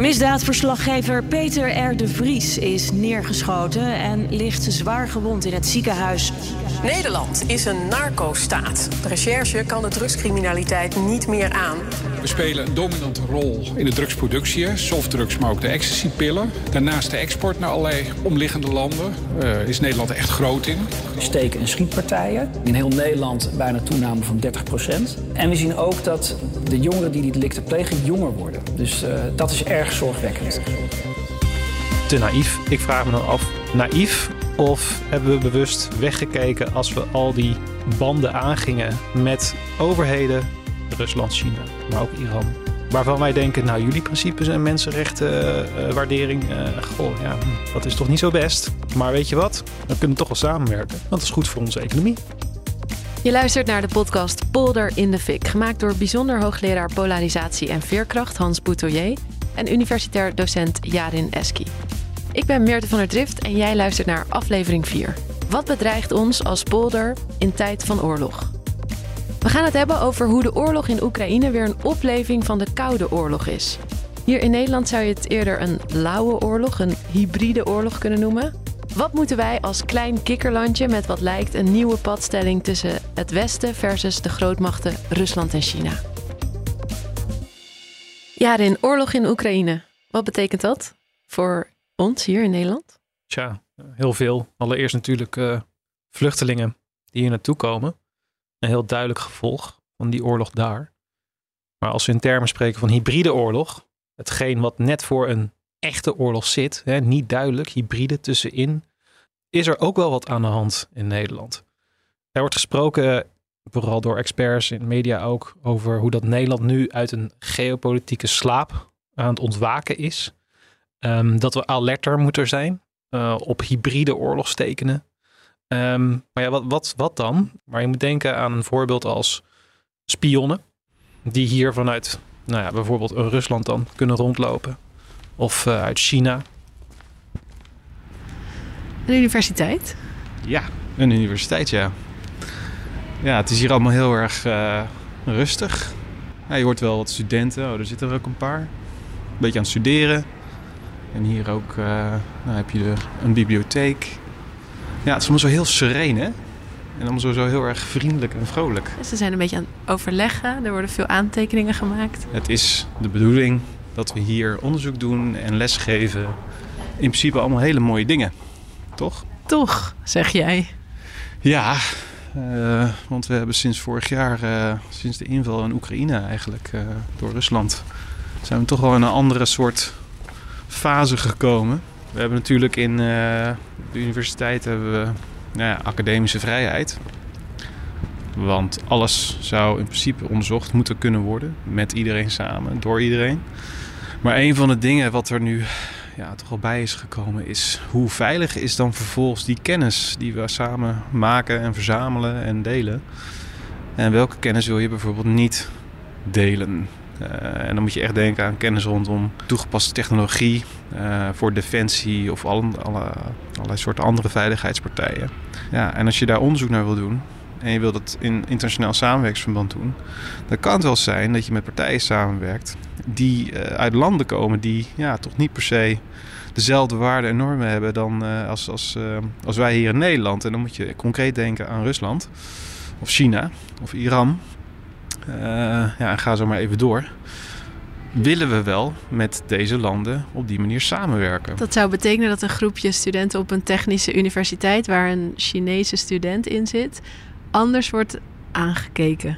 Misdaadverslaggever Peter R. de Vries is neergeschoten en ligt zwaar gewond in het ziekenhuis. Nederland is een narco-staat. De recherche kan de drugscriminaliteit niet meer aan. We spelen een dominante rol in de drugsproductie, softdrugs, maar ook de ecstasypillen. Daarnaast de export naar allerlei omliggende landen uh, is Nederland echt groot in. Steken- en schietpartijen. In heel Nederland bijna toename van 30% En we zien ook dat de jongeren die die delicten plegen jonger worden. Dus uh, dat is erg zorgwekkend. Te naïef. Ik vraag me dan af, naïef of hebben we bewust weggekeken als we al die banden aangingen met overheden, Rusland, China, maar ook Iran. Waarvan wij denken, nou jullie principes en mensenrechtenwaardering, uh, uh, goh ja, dat is toch niet zo best. Maar weet je wat, we kunnen toch wel samenwerken, want dat is goed voor onze economie. Je luistert naar de podcast Polder in de Fik, gemaakt door bijzonder hoogleraar polarisatie en veerkracht Hans Boutoyer en universitair docent Jarin Eski. Ik ben Meerte van der Drift en jij luistert naar aflevering 4. Wat bedreigt ons als polder in tijd van oorlog? We gaan het hebben over hoe de oorlog in Oekraïne weer een opleving van de Koude Oorlog is. Hier in Nederland zou je het eerder een lauwe oorlog, een hybride oorlog kunnen noemen. Wat moeten wij als klein kikkerlandje met wat lijkt een nieuwe padstelling tussen het Westen versus de grootmachten Rusland en China? Ja, in oorlog in Oekraïne. Wat betekent dat voor ons hier in Nederland? Tja, heel veel. Allereerst natuurlijk uh, vluchtelingen die hier naartoe komen. Een heel duidelijk gevolg van die oorlog daar. Maar als we in termen spreken van hybride oorlog, hetgeen wat net voor een echte oorlog zit, hè, niet duidelijk, hybride tussenin, is er ook wel wat aan de hand in Nederland. Er wordt gesproken, vooral door experts in de media ook, over hoe dat Nederland nu uit een geopolitieke slaap aan het ontwaken is. Um, dat we alerter moeten zijn uh, op hybride oorlogstekenen. Um, maar ja, wat, wat, wat dan? Maar je moet denken aan een voorbeeld als spionnen, die hier vanuit nou ja, bijvoorbeeld Rusland dan kunnen rondlopen. Of uh, uit China. Een universiteit? Ja, een universiteit, ja. Ja, het is hier allemaal heel erg uh, rustig. Ja, je hoort wel wat studenten, oh, er zitten er ook een paar. Een beetje aan het studeren. En hier ook uh, nou heb je een bibliotheek. Ja, het is allemaal zo heel sereen, hè? En allemaal zo, zo heel erg vriendelijk en vrolijk. Ze zijn een beetje aan het overleggen. Er worden veel aantekeningen gemaakt. Het is de bedoeling dat we hier onderzoek doen en lesgeven. In principe allemaal hele mooie dingen, toch? Toch, zeg jij. Ja, uh, want we hebben sinds vorig jaar, uh, sinds de inval in Oekraïne eigenlijk, uh, door Rusland, zijn we toch wel in een andere soort fase gekomen. We hebben natuurlijk in de universiteit hebben we nou ja, academische vrijheid. Want alles zou in principe onderzocht moeten kunnen worden. Met iedereen samen, door iedereen. Maar een van de dingen wat er nu ja, toch al bij is gekomen is... hoe veilig is dan vervolgens die kennis die we samen maken en verzamelen en delen? En welke kennis wil je bijvoorbeeld niet delen? Uh, en dan moet je echt denken aan kennis rondom toegepaste technologie uh, voor defensie of alle, alle, allerlei soorten andere veiligheidspartijen. Ja, en als je daar onderzoek naar wil doen en je wilt dat in internationaal samenwerkingsverband doen, dan kan het wel zijn dat je met partijen samenwerkt die uh, uit landen komen die ja, toch niet per se dezelfde waarden en normen hebben dan als, als, als wij hier in Nederland. En dan moet je concreet denken aan Rusland of China of Iran. Ja, en ga zo maar even door. Willen we wel met deze landen op die manier samenwerken? Dat zou betekenen dat een groepje studenten op een technische universiteit, waar een Chinese student in zit, anders wordt aangekeken.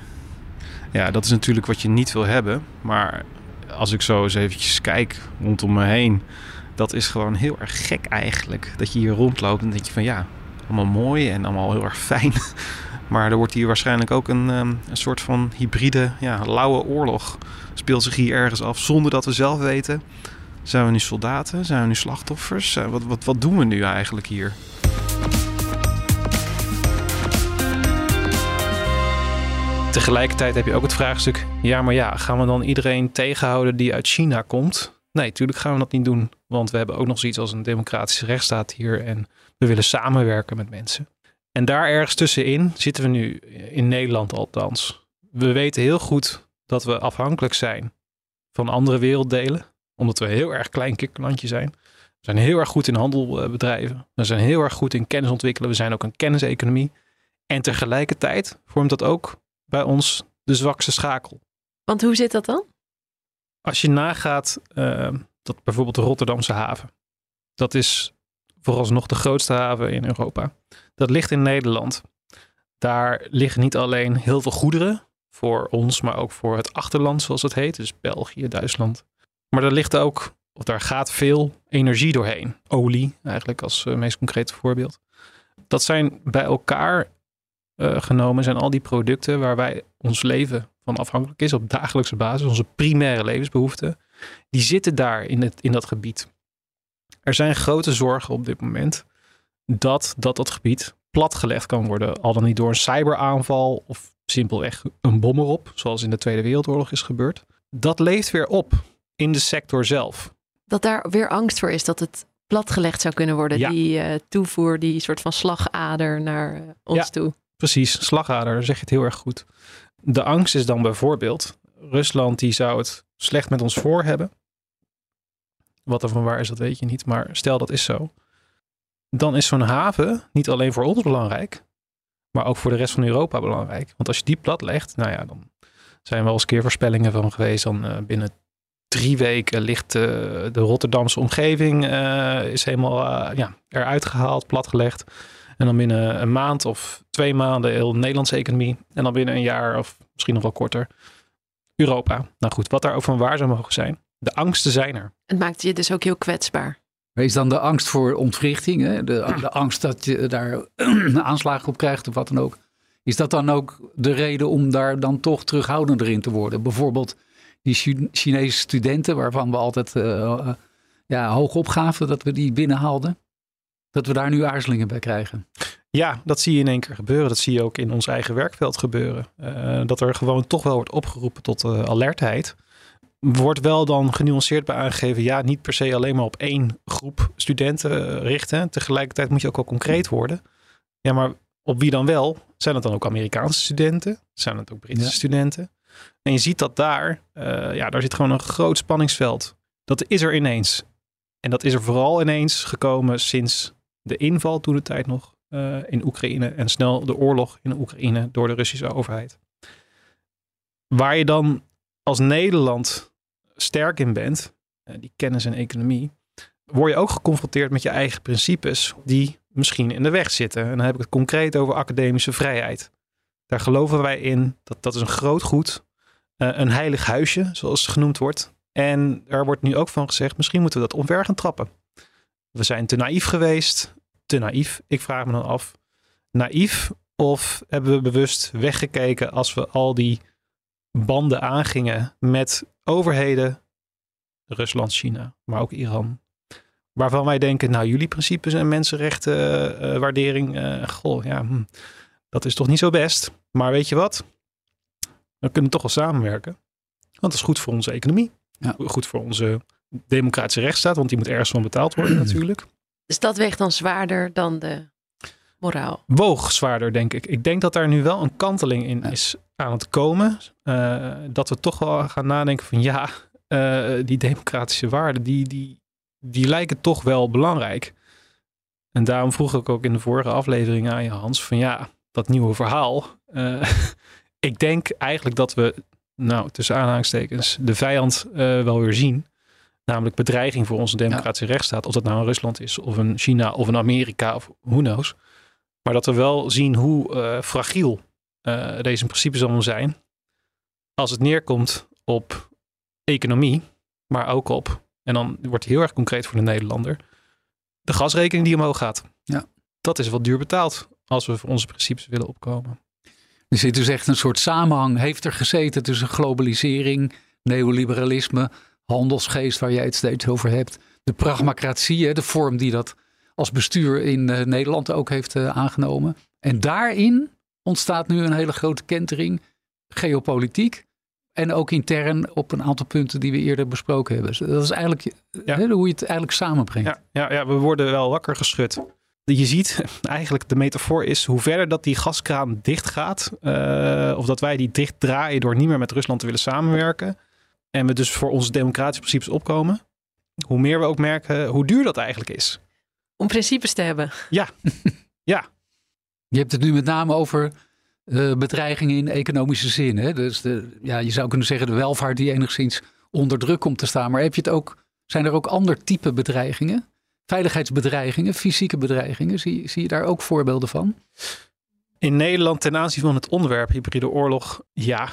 Ja, dat is natuurlijk wat je niet wil hebben. Maar als ik zo eens eventjes kijk rondom me heen, dat is gewoon heel erg gek eigenlijk. Dat je hier rondloopt en denk je van ja, allemaal mooi en allemaal heel erg fijn. Maar er wordt hier waarschijnlijk ook een, um, een soort van hybride, ja, lauwe oorlog. Speelt zich hier ergens af zonder dat we zelf weten. Zijn we nu soldaten? Zijn we nu slachtoffers? Wat, wat, wat doen we nu eigenlijk hier? Tegelijkertijd heb je ook het vraagstuk: ja, maar ja, gaan we dan iedereen tegenhouden die uit China komt? Nee, natuurlijk gaan we dat niet doen. Want we hebben ook nog zoiets als een democratische rechtsstaat hier. En we willen samenwerken met mensen. En daar ergens tussenin zitten we nu, in Nederland althans. We weten heel goed dat we afhankelijk zijn van andere werelddelen. Omdat we een heel erg klein kikkerlandje zijn. We zijn heel erg goed in handel bedrijven. We zijn heel erg goed in kennis ontwikkelen. We zijn ook een kenniseconomie. En tegelijkertijd vormt dat ook bij ons de zwakste schakel. Want hoe zit dat dan? Als je nagaat uh, dat bijvoorbeeld de Rotterdamse haven. Dat is vooralsnog de grootste haven in Europa. Dat ligt in Nederland. Daar liggen niet alleen heel veel goederen voor ons, maar ook voor het achterland, zoals het heet. Dus België, Duitsland. Maar daar ligt ook, of daar gaat veel energie doorheen. Olie, eigenlijk als uh, meest concrete voorbeeld. Dat zijn bij elkaar uh, genomen, zijn al die producten waar wij ons leven van afhankelijk is op dagelijkse basis, onze primaire levensbehoeften, die zitten daar in, het, in dat gebied. Er zijn grote zorgen op dit moment dat dat, dat gebied platgelegd kan worden, al dan niet door een cyberaanval of simpelweg een bom erop, zoals in de Tweede Wereldoorlog is gebeurd. Dat leeft weer op in de sector zelf. Dat daar weer angst voor is dat het platgelegd zou kunnen worden, Ja. die eh, toevoer, die soort van slagader naar eh, ons Ja. toe. Precies, slagader, zeg je het heel erg goed. De angst is dan bijvoorbeeld, Rusland die zou het slecht met ons voor hebben. Wat er van waar is, dat weet je niet. Maar stel dat is zo. Dan is zo'n haven niet alleen voor ons belangrijk, maar ook voor de rest van Europa belangrijk. Want als je die plat legt, nou ja, dan zijn wel eens een keer voorspellingen van geweest. Dan eh, binnen drie weken ligt eh, de Rotterdamse omgeving eh, is helemaal ja, eruit gehaald, platgelegd. En dan binnen een maand of twee maanden heel de Nederlandse economie. En dan binnen een jaar of misschien nog wel korter Europa. Nou goed, wat daar ook van waar zou mogen zijn. De angsten zijn er. Het maakt je dus ook heel kwetsbaar. Is dan de angst voor ontwrichting, hè? De, de angst dat je daar aanslagen op krijgt of wat dan ook. Is dat dan ook de reden om daar dan toch terughoudender in te worden? Bijvoorbeeld die Chi- Chinese studenten waarvan we altijd eh, eh, ja, hoog opgaven dat we die binnenhaalden. Dat we daar nu aarzelingen bij krijgen. Ja, dat zie je in één keer gebeuren. Dat zie je ook in ons eigen werkveld gebeuren. Eh, dat er gewoon toch wel wordt opgeroepen tot eh, alertheid. Wordt wel dan genuanceerd bij aangegeven, ja, niet per se alleen maar op één groep studenten eh, richten. Tegelijkertijd moet je ook wel concreet worden. Ja, maar op wie dan wel? Zijn het dan ook Amerikaanse studenten? Zijn het ook Britse Ja. studenten? En je ziet dat daar, ja, daar zit gewoon een groot spanningsveld. Dat is er ineens. En dat is er vooral ineens gekomen sinds de inval toen de tijd nog eh, in Oekraïne en snel de oorlog in Oekraïne door de Russische overheid. Waar je dan als Nederland sterk in bent, eh, die kennis en economie, word je ook geconfronteerd met je eigen principes die misschien in de weg zitten. En dan heb ik het concreet over academische vrijheid. Daar geloven wij in dat dat is een groot goed, eh, een heilig huisje, zoals het genoemd wordt. En er wordt nu ook van gezegd, misschien moeten we dat omver gaan trappen. We zijn te naïef geweest, te naïef. Ik vraag me dan af, naïef of hebben we bewust weggekeken als we al die banden aangingen met overheden, Rusland, China, maar ook Iran. Waarvan wij denken, nou jullie principes en mensenrechten, eh, waardering, eh, goh, ja, hm, dat is toch niet zo best. Maar weet je wat? We kunnen toch wel samenwerken. Want dat is goed voor onze economie. Ja. Goed voor onze democratische rechtsstaat, want die moet ergens van betaald worden natuurlijk. Dus dat weegt dan zwaarder dan de moraal. woog zwaarder, denk ik. Ik denk dat daar nu wel een kanteling in Ja. is aan het komen. Eh, dat we toch wel gaan nadenken van ja, eh, die democratische waarden, die, die, die lijken toch wel belangrijk. En daarom vroeg ik ook in de vorige aflevering aan je, Hans, van ja, dat nieuwe verhaal. eh, ik denk eigenlijk dat we, nou, tussen aanhalingstekens, de vijand eh, wel weer zien. Namelijk bedreiging voor onze democratische rechtsstaat. Of dat nou een Rusland is, of een China, of een Amerika, of who knows. Maar dat we wel zien hoe eh, fragiel eh, deze principes allemaal zijn. Als het neerkomt op economie, maar ook op, en dan wordt het heel erg concreet voor de Nederlander, de gasrekening die omhoog gaat. Ja. Dat is wat duur betaald als we voor onze principes willen opkomen. Er zit dus echt een soort samenhang, heeft er gezeten tussen globalisering, neoliberalisme, handelsgeest waar jij het steeds over hebt, de pragmacratie, de vorm die dat als bestuur in eh, Nederland ook heeft eh, aangenomen. En daarin ontstaat nu een hele grote kentering. geopolitiek. En ook intern op een aantal punten die we eerder besproken hebben. Dus dat is eigenlijk hè, hoe je het eigenlijk samenbrengt. Ja, ja, ja, we worden wel wakker geschud. Je ziet eigenlijk de metafoor is hoe verder dat die gaskraan dicht gaat. eh, of dat wij die dicht draaien door niet meer met Rusland te willen samenwerken. En we dus voor onze democratische principes opkomen. Hoe meer we ook merken hoe duur dat eigenlijk is. Om principes te hebben. Ja, ja. Je hebt het nu met name over eh, bedreigingen in economische zin. Hè? Dus de, ja, je zou kunnen zeggen de welvaart die enigszins onder druk komt te staan. Maar heb je het ook, zijn er ook ander type bedreigingen? Veiligheidsbedreigingen, fysieke bedreigingen. Zie, zie je daar ook voorbeelden van? In Nederland ten aanzien van het onderwerp hybride oorlog, ja.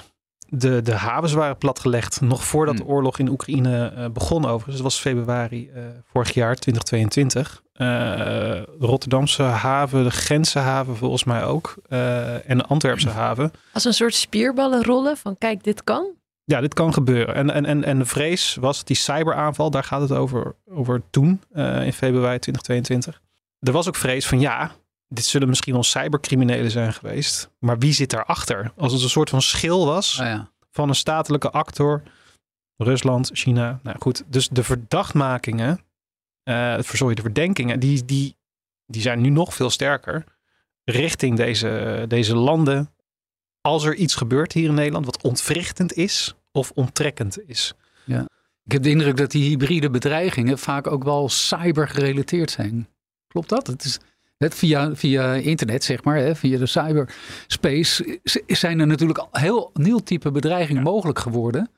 De, de havens waren platgelegd nog voordat de oorlog in Oekraïne eh, begon overigens. Het was februari eh, vorig jaar, 2022. Eh, de Rotterdamse haven, de Gentse haven volgens mij ook. eh, en de Antwerpse haven. Als een soort spierballen rollen van kijk, dit kan. Ja, dit kan gebeuren. En, en, en, en de vrees was die cyberaanval, daar gaat het over, over toen, eh, in februari 2022. Er was ook vrees van ja, dit zullen misschien wel cybercriminelen zijn geweest. Maar wie zit daarachter? Als het een soort van schil was ja. van een statelijke actor. Rusland, China. Nou goed, dus de verdachtmakingen, eh sorry, de verdenkingen, die, die, die zijn nu nog veel sterker richting deze, deze landen. Als er iets gebeurt hier in Nederland wat ontwrichtend is of onttrekkend is. Ja. Ik heb de indruk dat die hybride bedreigingen vaak ook wel cyber gerelateerd zijn. Klopt dat? Het is net via, via internet, zeg maar, hè, via de cyberspace, zijn er natuurlijk heel nieuw type bedreigingen mogelijk geworden.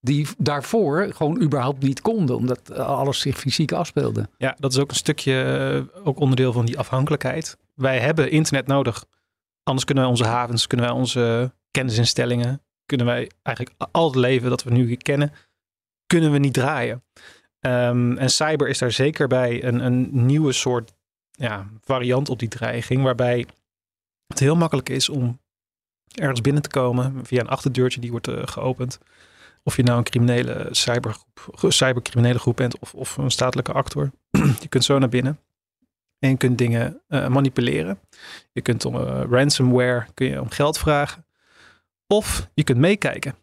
Die daarvoor gewoon überhaupt niet konden, omdat alles zich fysiek afspeelde. Ja, dat is ook een stukje, eh, ook onderdeel van die afhankelijkheid. Wij hebben internet nodig. Anders kunnen wij onze havens, kunnen wij onze kennisinstellingen, kunnen wij eigenlijk al het leven dat we nu kennen, kunnen we niet draaien. Ehm, en cyber is daar zeker bij een, een nieuwe soort ja, variant op die dreiging, waarbij het heel makkelijk is om ergens binnen te komen via een achterdeurtje die wordt eh, geopend. Of je nou een criminele cybergroep, cybercriminele groep bent of, of een statelijke actor. je kunt zo naar binnen. En kunt dingen eh, manipuleren. Je kunt om eh, ransomware kun je om geld vragen. Of je kunt meekijken.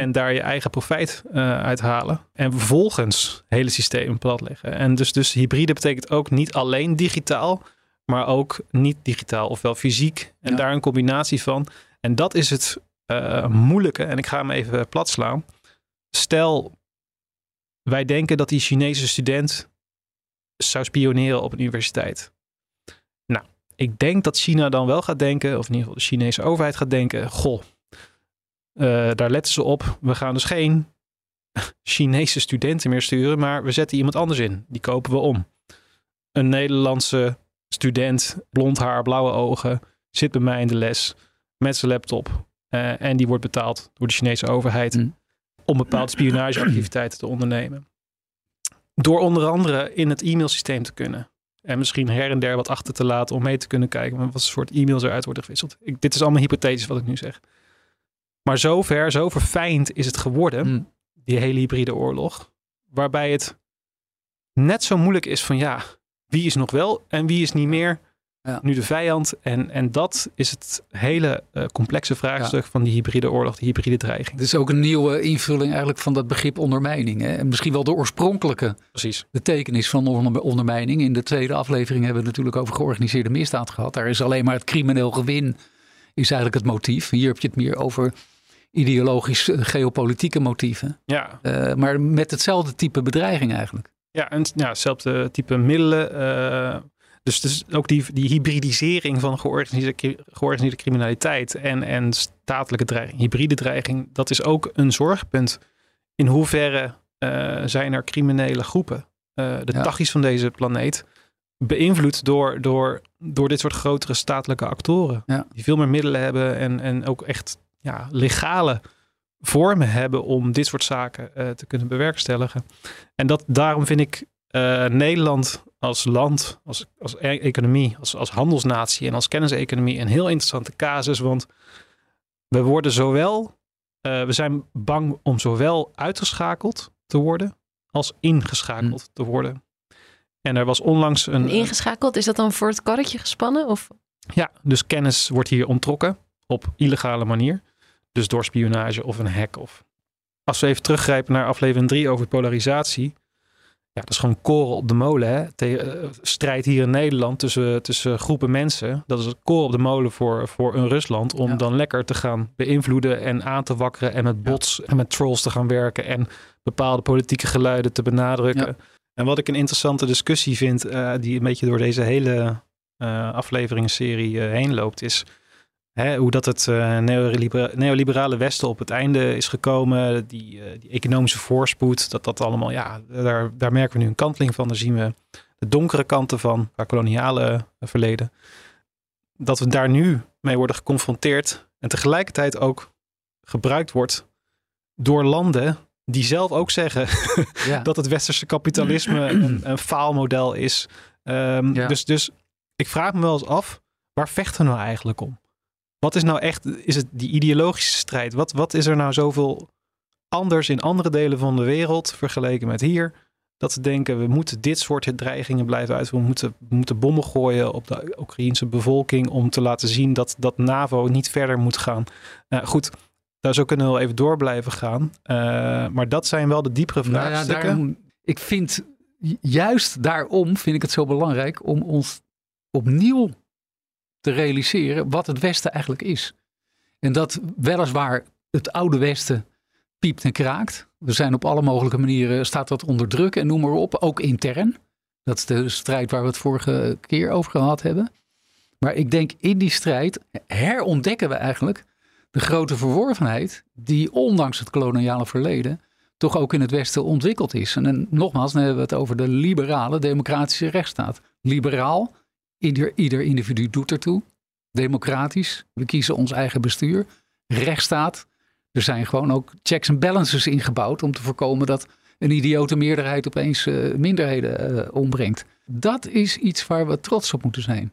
En daar je eigen profijt eh, uithalen. En vervolgens hele systemen platleggen. En dus, dus hybride betekent ook niet alleen digitaal. Maar ook niet digitaal. Ofwel fysiek. En daar een combinatie van. En dat is het eh, moeilijke. En ik ga hem even plat slaan. Stel, wij denken dat die Chinese student zou spioneren op een universiteit. Nou, ik denk dat China dan wel gaat denken, of in ieder geval de Chinese overheid gaat denken: Goh, eh, daar letten ze op. We gaan dus geen Chinese studenten meer sturen, maar we zetten iemand anders in. Die kopen we om. Een Nederlandse student, blond haar, blauwe ogen, zit bij mij in de les met zijn laptop. Eh, en die wordt betaald door de Chinese overheid om bepaalde spionageactiviteiten te ondernemen. Door onder andere in het e-mailsysteem te kunnen. En misschien her en der wat achter te laten om mee te kunnen kijken wat voor soort e-mails eruit worden gewisseld. Ik, dit is allemaal hypothetisch wat ik nu zeg. Maar zover, zo verfijnd is het geworden, die hele hybride oorlog. Waarbij het net zo moeilijk is van ja, wie is nog wel en wie is niet meer nu de vijand. En, en dat is het hele eh, complexe vraagstuk van die hybride oorlog, die hybride dreiging. Het is ook een nieuwe invulling eigenlijk van dat begrip ondermijning. Hè? En misschien wel de oorspronkelijke Precies. betekenis van onder- ondermijning. In de tweede aflevering hebben we het natuurlijk over georganiseerde misdaad gehad. Daar is alleen maar het crimineel gewin is eigenlijk het motief. Hier heb je het meer over ideologisch eh, geopolitieke motieven. Ja. Eh, maar met hetzelfde type bedreiging eigenlijk. Ja, en ja, hetzelfde type middelen. eh, dus, dus ook die, die hybridisering van georganiseerde, georganiseerde criminaliteit en, en statelijke dreiging, hybride dreiging, dat is ook een zorgpunt. In hoeverre zijn er criminele groepen, de Ja. van deze planeet, beïnvloed door, door, door dit soort grotere statelijke actoren. Ja. Die veel meer middelen hebben en, en ook echt ja, legale vormen hebben om dit soort zaken eh, te kunnen bewerkstelligen. En dat, daarom vind ik eh, Nederland als land, als, als e- economie, als, als handelsnatie en als kenniseconomie een heel interessante casus. Want we worden zowel, eh, we zijn bang om zowel uitgeschakeld te worden als ingeschakeld te worden. En er was onlangs een. En ingeschakeld, is dat dan voor het karretje gespannen? Of? Ja, dus kennis wordt hier onttrokken op illegale manier. Dus door spionage of een hack. Of... Als we even teruggrijpen naar aflevering 3 over polarisatie. Ja, dat is gewoon koren op de molen. Hè? Tegen, uh, strijd hier in Nederland tussen, tussen groepen mensen. Dat is het koren op de molen voor, voor een Rusland. Om dan lekker te gaan beïnvloeden en aan te wakkeren. En met bots en met trolls te gaan werken. En bepaalde politieke geluiden te benadrukken. Ja. En wat ik een interessante discussie vind, uh, die een beetje door deze hele uh, afleveringsserie heen loopt, is Hè, hoe dat het uh, neoliberale, neoliberale Westen op het einde is gekomen, die, uh, die, economische voorspoed, dat dat allemaal, ja, daar, daar merken we nu een kanteling van. Daar zien we de donkere kanten van, qua koloniale verleden. Dat we daar nu mee worden geconfronteerd en tegelijkertijd ook gebruikt wordt door landen die zelf ook zeggen ja. dat het westerse kapitalisme een, een faalmodel is. Um, ja. dus, dus ik vraag me wel eens af, waar vechten we nou eigenlijk om? Wat is nou echt, is het die ideologische strijd? Wat, wat is er nou zoveel anders in andere delen van de wereld vergeleken met hier? Dat ze denken, we moeten dit soort dreigingen blijven uit. We moeten, we moeten bommen gooien op de Oekraïense bevolking om te laten zien dat, dat NAVO niet verder moet gaan. Uh, goed, daar zo kunnen we wel even door blijven gaan. Uh, maar dat zijn wel de diepere vraagstukken. Nou ja, daarom, ik vind, juist daarom vind ik het zo belangrijk om ons opnieuw te realiseren wat het Westen eigenlijk is. En dat weliswaar het oude Westen piept en kraakt. We zijn op alle mogelijke manieren, staat dat onder druk en noem maar op, ook intern. Dat is de strijd waar we het vorige keer over gehad hebben. Maar ik denk in die strijd herontdekken we eigenlijk de grote verworvenheid die ondanks het koloniale verleden toch ook in het Westen ontwikkeld is. En, en nogmaals, dan hebben we het over de liberale democratische rechtsstaat. Liberaal Ieder, ieder individu doet ertoe. Democratisch. We kiezen ons eigen bestuur. Rechtsstaat. Er zijn gewoon ook checks en balances ingebouwd om te voorkomen dat een idiote meerderheid opeens uh, minderheden uh, ombrengt. Dat is iets waar we trots op moeten zijn.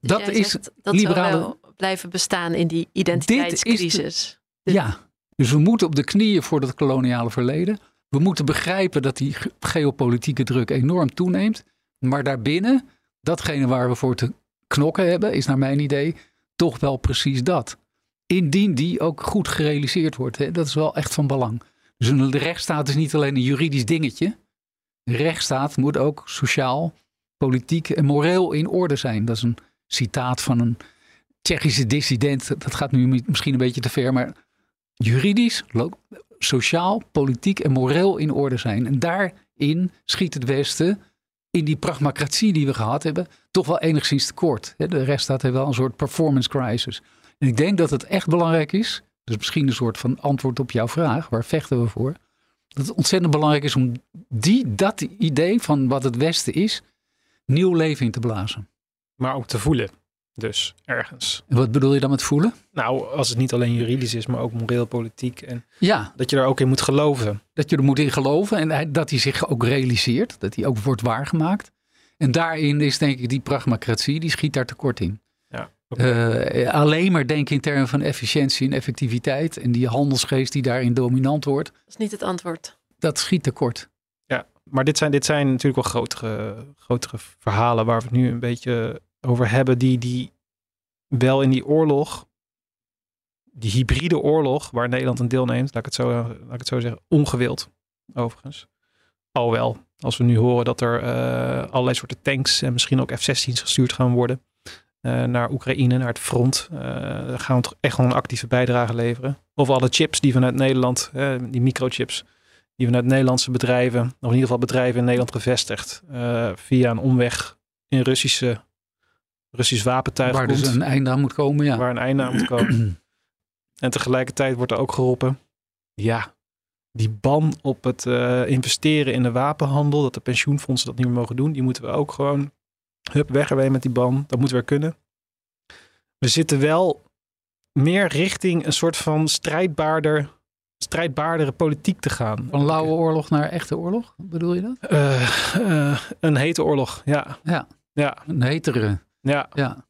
Dus dat is dat liberale... blijven bestaan in die identiteitscrisis. De... Ja, dus we moeten op de knieën voor dat koloniale verleden. We moeten begrijpen dat die geopolitieke druk enorm toeneemt. Maar daarbinnen datgene waar we voor te knokken hebben, is naar mijn idee toch wel precies dat. Indien die ook goed gerealiseerd wordt, hè, dat is wel echt van belang. Dus een rechtsstaat is niet alleen een juridisch dingetje. Een rechtsstaat moet ook sociaal, politiek en moreel in orde zijn. Dat is een citaat van een Tsjechische dissident. Dat gaat nu misschien een beetje te ver, maar juridisch, sociaal, politiek en moreel in orde zijn. En daarin schiet het Westen in die pragmacratie die we gehad hebben, toch wel enigszins tekort. De rest staat er wel een soort performance crisis. En ik denk dat het echt belangrijk is, dus misschien een soort van antwoord op jouw vraag, waar vechten we voor? Dat het ontzettend belangrijk is om die, dat idee van wat het Westen is, nieuw leven in te blazen. Maar ook te voelen. Dus ergens. En wat bedoel je dan met voelen? Nou, als het niet alleen juridisch is, maar ook moreel, politiek. En ja. dat je er ook in moet geloven. Dat je er moet in geloven en dat hij zich ook realiseert. Dat hij ook wordt waargemaakt. En daarin is denk ik die pragmacratie, die schiet daar tekort in. Ja, okay. uh, alleen maar denken in termen van efficiëntie en effectiviteit. En die handelsgeest die daarin dominant wordt. Dat is niet het antwoord. Dat schiet tekort. Ja, maar dit zijn, dit zijn natuurlijk wel grotere, grotere verhalen waar we nu een beetje over hebben die, die wel in die oorlog, die hybride oorlog waar Nederland aan deelneemt, laat ik het zo, laat ik het zo zeggen, ongewild overigens. Al wel, als we nu horen dat er uh, allerlei soorten tanks en misschien ook F-16's gestuurd gaan worden uh, naar Oekraïne, naar het front, uh, gaan we toch echt wel een actieve bijdrage leveren. Of alle chips die vanuit Nederland, die microchips, die vanuit Nederlandse bedrijven, of in ieder geval bedrijven in Nederland gevestigd, via een omweg in Russische Russisch wapentuig Waar komt. dus een einde aan moet komen, ja. Waar een einde aan moet komen. en tegelijkertijd wordt er ook geroepen, ja, die ban op het uh, investeren in de wapenhandel, dat de pensioenfondsen dat niet meer mogen doen, die moeten we ook gewoon, hup, weg ermee met die ban. Dat moeten we kunnen. We zitten wel meer richting een soort van strijdbaarder, strijdbaardere politiek te gaan. Van lauwe oorlog naar echte oorlog, bedoel je dat? Uh, uh, een hete oorlog, ja. Ja, ja. een hetere. Ja. ja.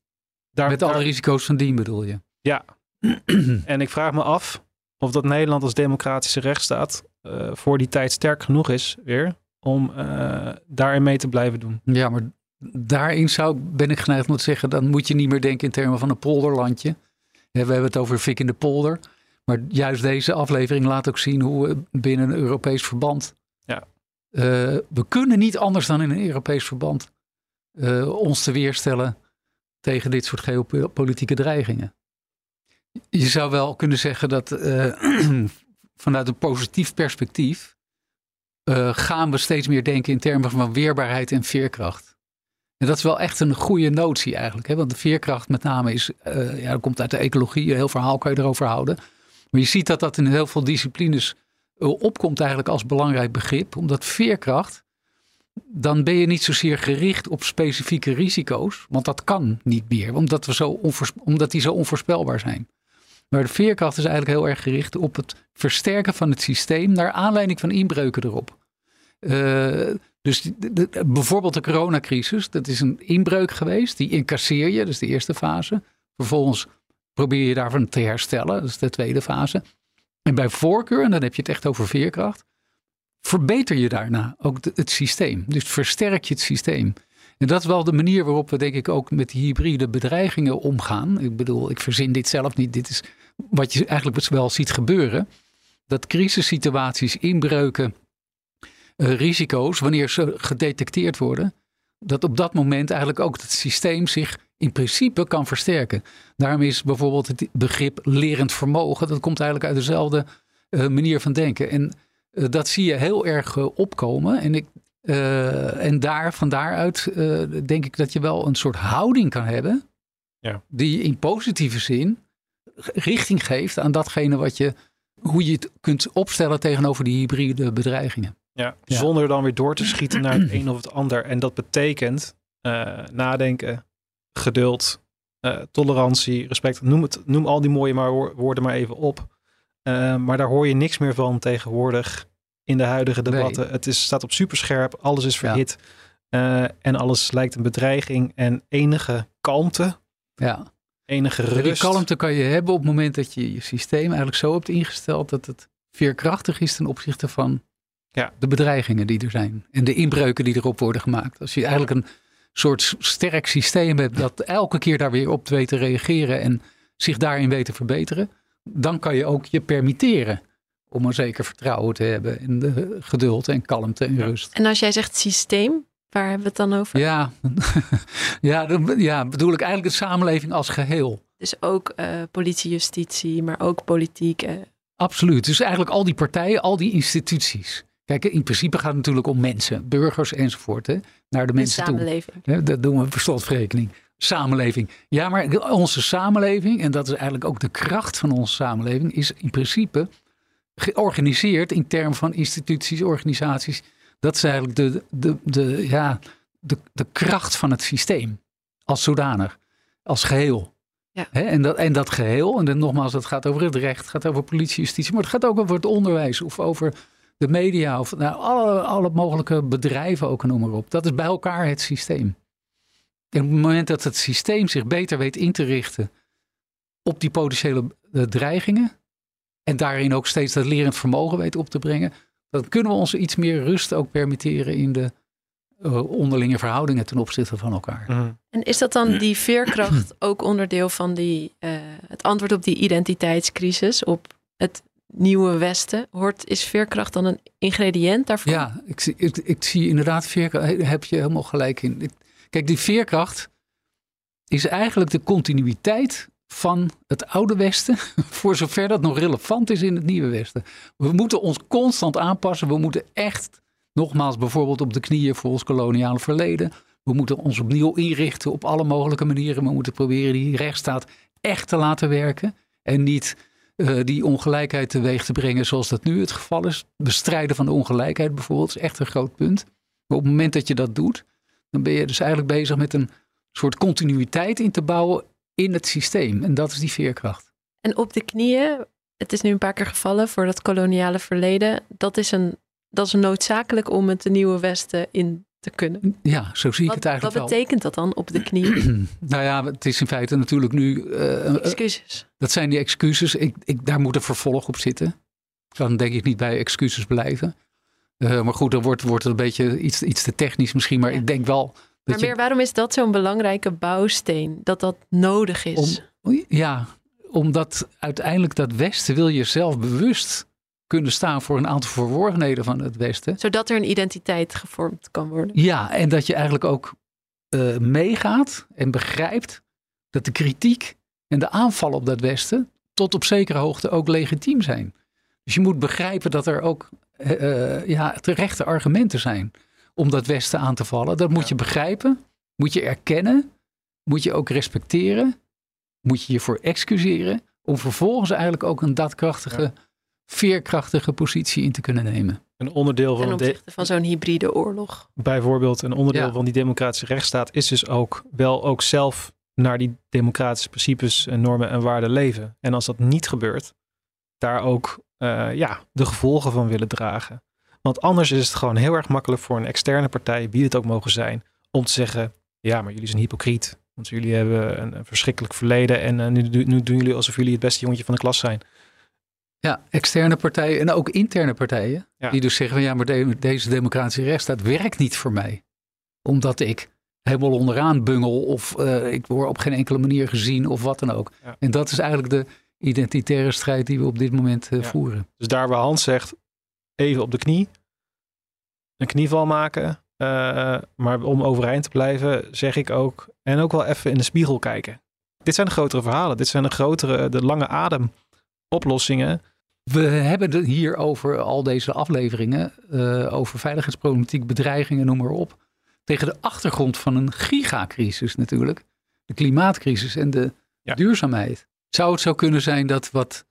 Daar, Met alle daar, risico's van dien bedoel je? Ja. en ik vraag me af of dat Nederland als democratische rechtsstaat uh, voor die tijd sterk genoeg is weer om uh, daarin mee te blijven doen. Ja, maar daarin zou, ben ik geneigd om te zeggen, dan moet je niet meer denken in termen van een polderlandje. we hebben het over fik in de polder. Maar juist deze aflevering laat ook zien hoe we binnen een Europees verband. Ja. Uh, we kunnen niet anders dan in een Europees verband uh, ons te weerstellen tegen dit soort geopolitieke dreigingen. Je zou wel kunnen zeggen dat uh, vanuit een positief perspectief gaan we steeds meer denken in termen van weerbaarheid en veerkracht. En dat is wel echt een goede notie eigenlijk. Hè? Want de veerkracht met name is, ja, komt uit de ecologie, een heel verhaal kan je erover houden. Maar je ziet dat dat in heel veel disciplines opkomt eigenlijk als belangrijk begrip. Omdat veerkracht, dan ben je niet zozeer gericht op specifieke risico's. Want dat kan niet meer, omdat, we zo omdat die zo onvoorspelbaar zijn. Maar de veerkracht is eigenlijk heel erg gericht op het versterken van het systeem naar aanleiding van inbreuken erop. Uh, dus bijvoorbeeld de coronacrisis, dat is een inbreuk geweest. Die incasseer je, dat is de eerste fase. Vervolgens probeer je daarvan te herstellen, dat is de tweede fase. En bij voorkeur, en dan heb je het echt over veerkracht, verbeter je daarna ook het systeem. Dus versterk je het systeem. En dat is wel de manier waarop we denk ik ook met hybride bedreigingen omgaan. Ik bedoel, ik verzin dit zelf niet. Dit is wat je eigenlijk wel ziet gebeuren. Dat crisissituaties, inbreuken, uh, risico's, wanneer ze gedetecteerd worden, dat op dat moment eigenlijk ook het systeem zich in principe kan versterken. Daarom is bijvoorbeeld het begrip lerend vermogen, dat komt eigenlijk uit dezelfde uh, manier van denken. En dat zie je heel erg uh, opkomen. En, ik, en daar, van daaruit denk ik dat je wel een soort houding kan hebben, ja. die in positieve zin richting geeft aan datgene wat je, hoe je het kunt opstellen tegenover die hybride bedreigingen. Ja, zonder dan weer door te schieten naar het een of het ander. En dat betekent nadenken, geduld, uh, tolerantie, respect. Noem, het, noem al die mooie maar woorden maar even op. Uh, maar daar hoor je niks meer van tegenwoordig in de huidige debatten. Nee. Het is, staat op superscherp, alles is verhit. Ja. Uh, en alles lijkt een bedreiging en enige kalmte. Ja. Enige rust. Die kalmte kan je hebben op het moment dat je je systeem eigenlijk zo hebt ingesteld dat het veerkrachtig is ten opzichte van ja. de bedreigingen die er zijn. En de inbreuken die erop worden gemaakt. Als je eigenlijk een soort sterk systeem hebt dat elke keer daar weer op weet te reageren en zich daarin weet te verbeteren, dan kan je ook je permitteren om een zeker vertrouwen te hebben in de geduld en kalmte en rust. En als jij zegt systeem, waar hebben we het dan over? Ja, ja, dan, ja bedoel ik eigenlijk de samenleving als geheel. Dus ook uh, politie, justitie, maar ook politiek. Uh... Absoluut. Dus eigenlijk al die partijen, al die instituties. Kijk, in principe gaat het natuurlijk om mensen, burgers enzovoort. Hè, naar de mensen samenleving. toe. Dat doen we per slotverrekening. Samenleving. Ja, maar onze samenleving, en dat is eigenlijk ook de kracht van onze samenleving, is in principe georganiseerd in termen van instituties, organisaties. Dat is eigenlijk de, de, de, ja, de, de kracht van het systeem als zodanig, als geheel. Ja. en, dat, en dat geheel, en dan nogmaals, het gaat over het recht, het gaat over politie, justitie, maar het gaat ook over het onderwijs of over de media of nou, alle, alle mogelijke bedrijven ook, noem maar op. Dat is bij elkaar het systeem. En op het moment dat het systeem zich beter weet in te richten op die potentiële eh, dreigingen en daarin ook steeds dat lerend vermogen weet op te brengen, dan kunnen we ons iets meer rust ook permitteren in de uh, onderlinge verhoudingen ten opzichte van elkaar. Mm. En is dat dan die veerkracht ook onderdeel van die, uh, het antwoord op die identiteitscrisis, op het nieuwe Westen. Hoort, is veerkracht dan een ingrediënt daarvoor? Ja, ik, zie, ik, ik zie inderdaad veerkracht. Daar heb je helemaal gelijk in. Kijk, die veerkracht is eigenlijk de continuïteit van het oude Westen, voor zover dat nog relevant is in het nieuwe Westen. We moeten ons constant aanpassen. We moeten echt, nogmaals, bijvoorbeeld op de knieën voor ons koloniale verleden. We moeten ons opnieuw inrichten op alle mogelijke manieren. We moeten proberen die rechtsstaat echt te laten werken. En niet uh, die ongelijkheid teweeg te brengen zoals dat nu het geval is. Bestrijden van de ongelijkheid bijvoorbeeld is echt een groot punt. Maar op het moment dat je dat doet, dan ben je dus eigenlijk bezig met een soort continuïteit in te bouwen in het systeem. En dat is die veerkracht. En op de knieën, het is nu een paar keer gevallen voor dat koloniale verleden. Dat is een, dat is noodzakelijk om het de nieuwe Westen in te kunnen. Ja, zo zie ik het eigenlijk Wat betekent dat dan op de knie? nou ja, het is in feite natuurlijk nu... Uh, excuses. Dat zijn die excuses. Ik, ik, daar moet een vervolg op zitten. Ik kan denk ik niet bij excuses blijven. Uh, maar goed, dan wordt, wordt het een beetje iets, iets te technisch misschien. Maar ja. ik denk wel... Dat maar meer, je, waarom is dat zo'n belangrijke bouwsteen? Dat dat nodig is? Om, ja, omdat uiteindelijk dat Westen wil je zelf bewust kunnen staan voor een aantal verworvenheden van het Westen. Zodat er een identiteit gevormd kan worden. Ja, en dat je eigenlijk ook uh, meegaat en begrijpt dat de kritiek en de aanvallen op dat Westen tot op zekere hoogte ook legitiem zijn. Dus je moet begrijpen dat er ook uh, ja, terechte argumenten zijn om dat Westen aan te vallen. Dat moet je begrijpen, moet je erkennen, moet je ook respecteren, moet je je voor excuseren, om vervolgens eigenlijk ook een daadkrachtige, veerkrachtige positie in te kunnen nemen. Een onderdeel van, de, van zo'n hybride oorlog. Bijvoorbeeld, een onderdeel van die democratische rechtsstaat is dus ook wel ook zelf naar die democratische principes en normen en waarden leven. En als dat niet gebeurt, daar ook uh, ja, de gevolgen van willen dragen. Want anders is het gewoon heel erg makkelijk voor een externe partij, wie het ook mogen zijn, om te zeggen: ja, maar jullie zijn hypocriet. Want jullie hebben een, een verschrikkelijk verleden en uh, nu, nu, doen jullie alsof jullie het beste jongetje van de klas zijn. Ja, externe partijen en ook interne partijen. Ja. Die dus zeggen van ja, maar de, deze democratische rechtsstaat werkt niet voor mij. Omdat ik helemaal onderaan bungel of uh, ik word op geen enkele manier gezien of wat dan ook. Ja. En dat is eigenlijk de identitaire strijd die we op dit moment uh, ja. voeren. Dus daar waar Hans zegt, even op de knie, een knieval maken. Uh, maar om overeind te blijven, zeg ik ook, en ook wel even in de spiegel kijken. Dit zijn de grotere verhalen. Dit zijn de grotere, de lange adem oplossingen. We hebben het hier over al deze afleveringen, uh, over veiligheidsproblematiek, bedreigingen, noem maar op. Tegen de achtergrond van een gigacrisis natuurlijk. De klimaatcrisis en de ja. duurzaamheid. Zou het zo kunnen zijn dat wat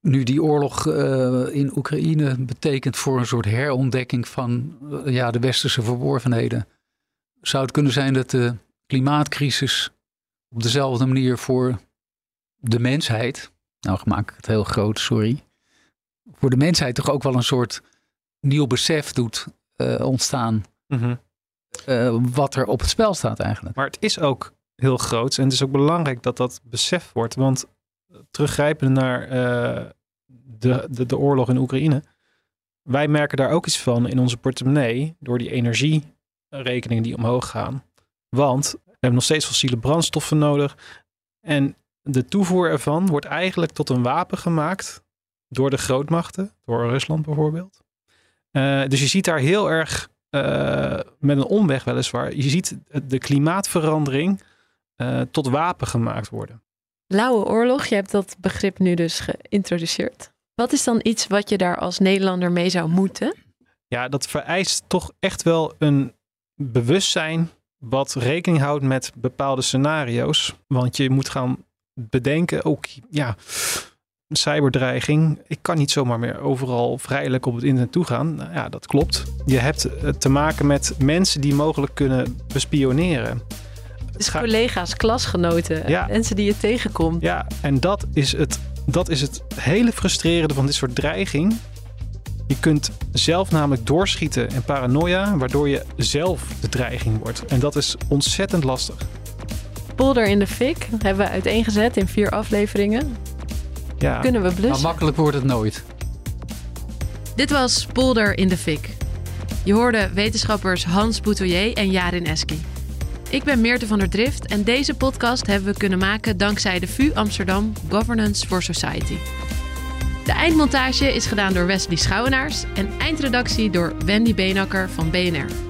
nu die oorlog uh, in Oekraïne betekent voor een soort herontdekking van uh, ja, de westerse verworvenheden. Zou het kunnen zijn dat de klimaatcrisis op dezelfde manier voor de mensheid, nou maak ik het heel groot, sorry, voor de mensheid toch ook wel een soort nieuw besef doet uh, ontstaan. Mm -hmm. wat er op het spel staat eigenlijk. Maar het is ook heel groot en het is ook belangrijk dat dat besef wordt. Want teruggrijpen naar uh, de, de, de oorlog in Oekraïne. Wij merken daar ook iets van in onze portemonnee door die energierekeningen die omhoog gaan. Want we hebben nog steeds fossiele brandstoffen nodig. En de toevoer ervan wordt eigenlijk tot een wapen gemaakt door de grootmachten, door Rusland bijvoorbeeld. Uh, dus je ziet daar heel erg uh, met een omweg weliswaar, je ziet de klimaatverandering uh, tot wapen gemaakt worden. Lauwe oorlog, je hebt dat begrip nu dus geïntroduceerd. Wat is dan iets wat je daar als Nederlander mee zou moeten? Ja, dat vereist toch echt wel een bewustzijn wat rekening houdt met bepaalde scenario's. Want je moet gaan bedenken, ook ja, cyberdreiging. Ik kan niet zomaar meer overal vrijelijk op het internet toegaan. Nou, ja, dat klopt. Je hebt te maken met mensen die mogelijk kunnen bespioneren. Dus collega's, klasgenoten, ja. mensen die je tegenkomt. Ja, en dat is, het, dat is het hele frustrerende van dit soort dreiging. Je kunt zelf namelijk doorschieten in paranoia, waardoor je zelf de dreiging wordt. En dat is ontzettend lastig. Polder in de fik hebben we uiteengezet in vier afleveringen. Ja. Kunnen we blussen? Maar makkelijk wordt het nooit. Dit was Polder in de fik. Je hoorde wetenschappers Hans Boutoyer en Jarin Eski. Ik ben Meerte van der Drift en deze podcast hebben we kunnen maken dankzij de VU Amsterdam Governance for Society. De eindmontage is gedaan door Wesley Schouwenaars en eindredactie door Wendy Beenakker van BNR.